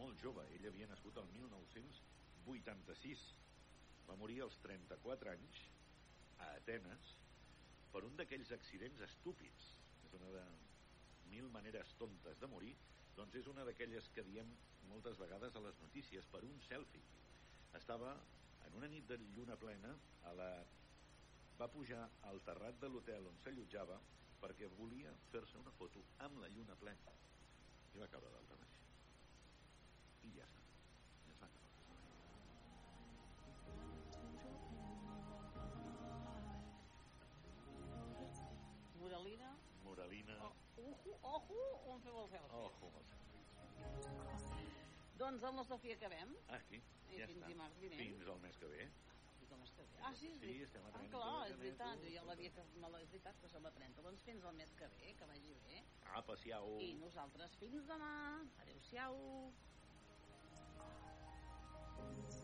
Molt jove, ella havia nascut el 1986. Va morir als 34 anys a Atenes per un d'aquells accidents estúpids. És una de mil maneres tontes de morir, doncs és una d'aquelles que diem moltes vegades a les notícies, per un selfie. Estava en una nit de lluna plena, a la... va pujar al terrat de l'hotel on s'allotjava perquè volia fer-se una foto amb la lluna plena. I va caure d'alta baix.
On feu el selfie?
Els selfies.
Doncs amb la Sofia acabem.
Ah, aquí.
I
ja
fins
està.
dimarts vinent.
Fins al mes que ve.
I com és que ve? Ah, sí,
Sí,
veritat.
estem a
Ah,
30
clar,
de
és veritat. Jo ja l'havia que... No, és veritat que som a 30. Doncs fins al mes que ve, que vagi bé.
Apa, siau.
I nosaltres fins demà. Adéu-siau.
You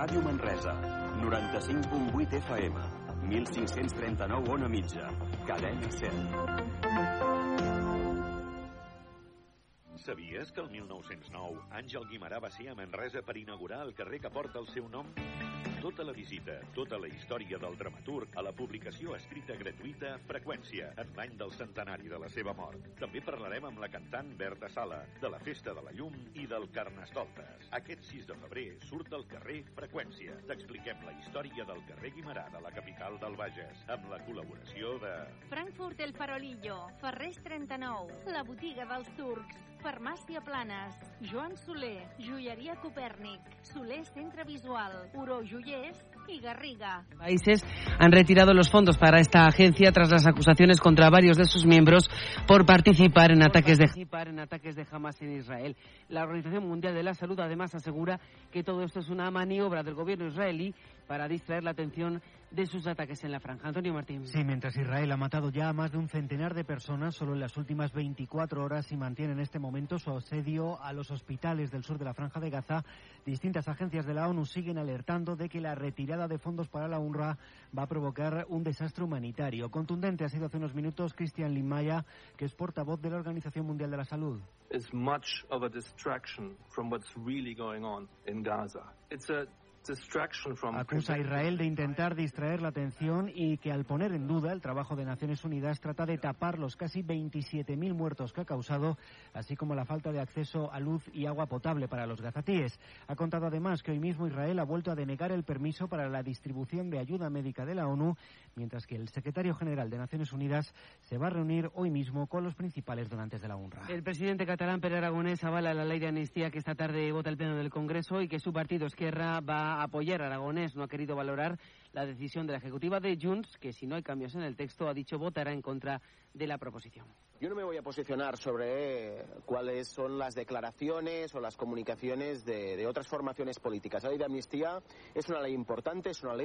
Ràdio Manresa, 95.8 FM, 1539 Ona Mitja, cadena 100.
Sabies que el 1909 Àngel Guimarà va ser a Manresa per inaugurar el carrer que porta el seu nom? Tota la visita, tota la història del dramaturg a la publicació escrita gratuïta Freqüència, en l'any del centenari de la seva mort. També parlarem amb la cantant Berta Sala, de la Festa de la Llum i del Carnestoltes. Aquest 6 de febrer surt al carrer Freqüència. T'expliquem la història del carrer Guimarà de la capital del Bages, amb la col·laboració de...
Frankfurt El Farolillo, Ferrés 39, La Botiga dels Turcs, Farmàcia Planes, Joan Soler, Joieria Copèrnic, Soler Centre Visual, Uro Joiers y Garriga.
Países han retirado los fondos para esta agencia tras las acusaciones contra varios de sus miembros por participar en ataques de, en ataques de Hamas en Israel. La Organización Mundial de la Salud además asegura que todo esto es una maniobra del gobierno israelí para distraer la atención de sus ataques en la franja. Antonio Martín.
Sí, mientras Israel ha matado ya a más de un centenar de personas solo en las últimas 24 horas y mantiene en este momento su asedio a los hospitales del sur de la franja de Gaza, distintas agencias de la ONU siguen alertando de que la retirada de fondos para la UNRWA va a provocar un desastre humanitario. Contundente ha sido hace unos minutos Cristian Limaya, que es portavoz de la Organización Mundial de la Salud.
is much of a distraction from what's really going on in Gaza. It's a
Acusa a Israel de intentar distraer la atención y que al poner en duda el trabajo de Naciones Unidas trata de tapar los casi 27.000 muertos que ha causado, así como la falta de acceso a luz y agua potable para los gazatíes. Ha contado además que hoy mismo Israel ha vuelto a denegar el permiso para la distribución de ayuda médica de la ONU, mientras que el secretario general de Naciones Unidas se va a reunir hoy mismo con los principales donantes de la UNRWA.
El presidente catalán Pere Aragonés avala la ley de amnistía que esta tarde vota el Pleno del Congreso y que su partido Esquerra va apoyar. Aragonés no ha querido valorar la decisión de la Ejecutiva de Junts, que si no hay cambios en el texto, ha dicho votará en contra de la proposición.
Yo no me voy a posicionar sobre cuáles son las declaraciones o las comunicaciones de, de otras formaciones políticas. La ley de amnistía es una ley importante, es una ley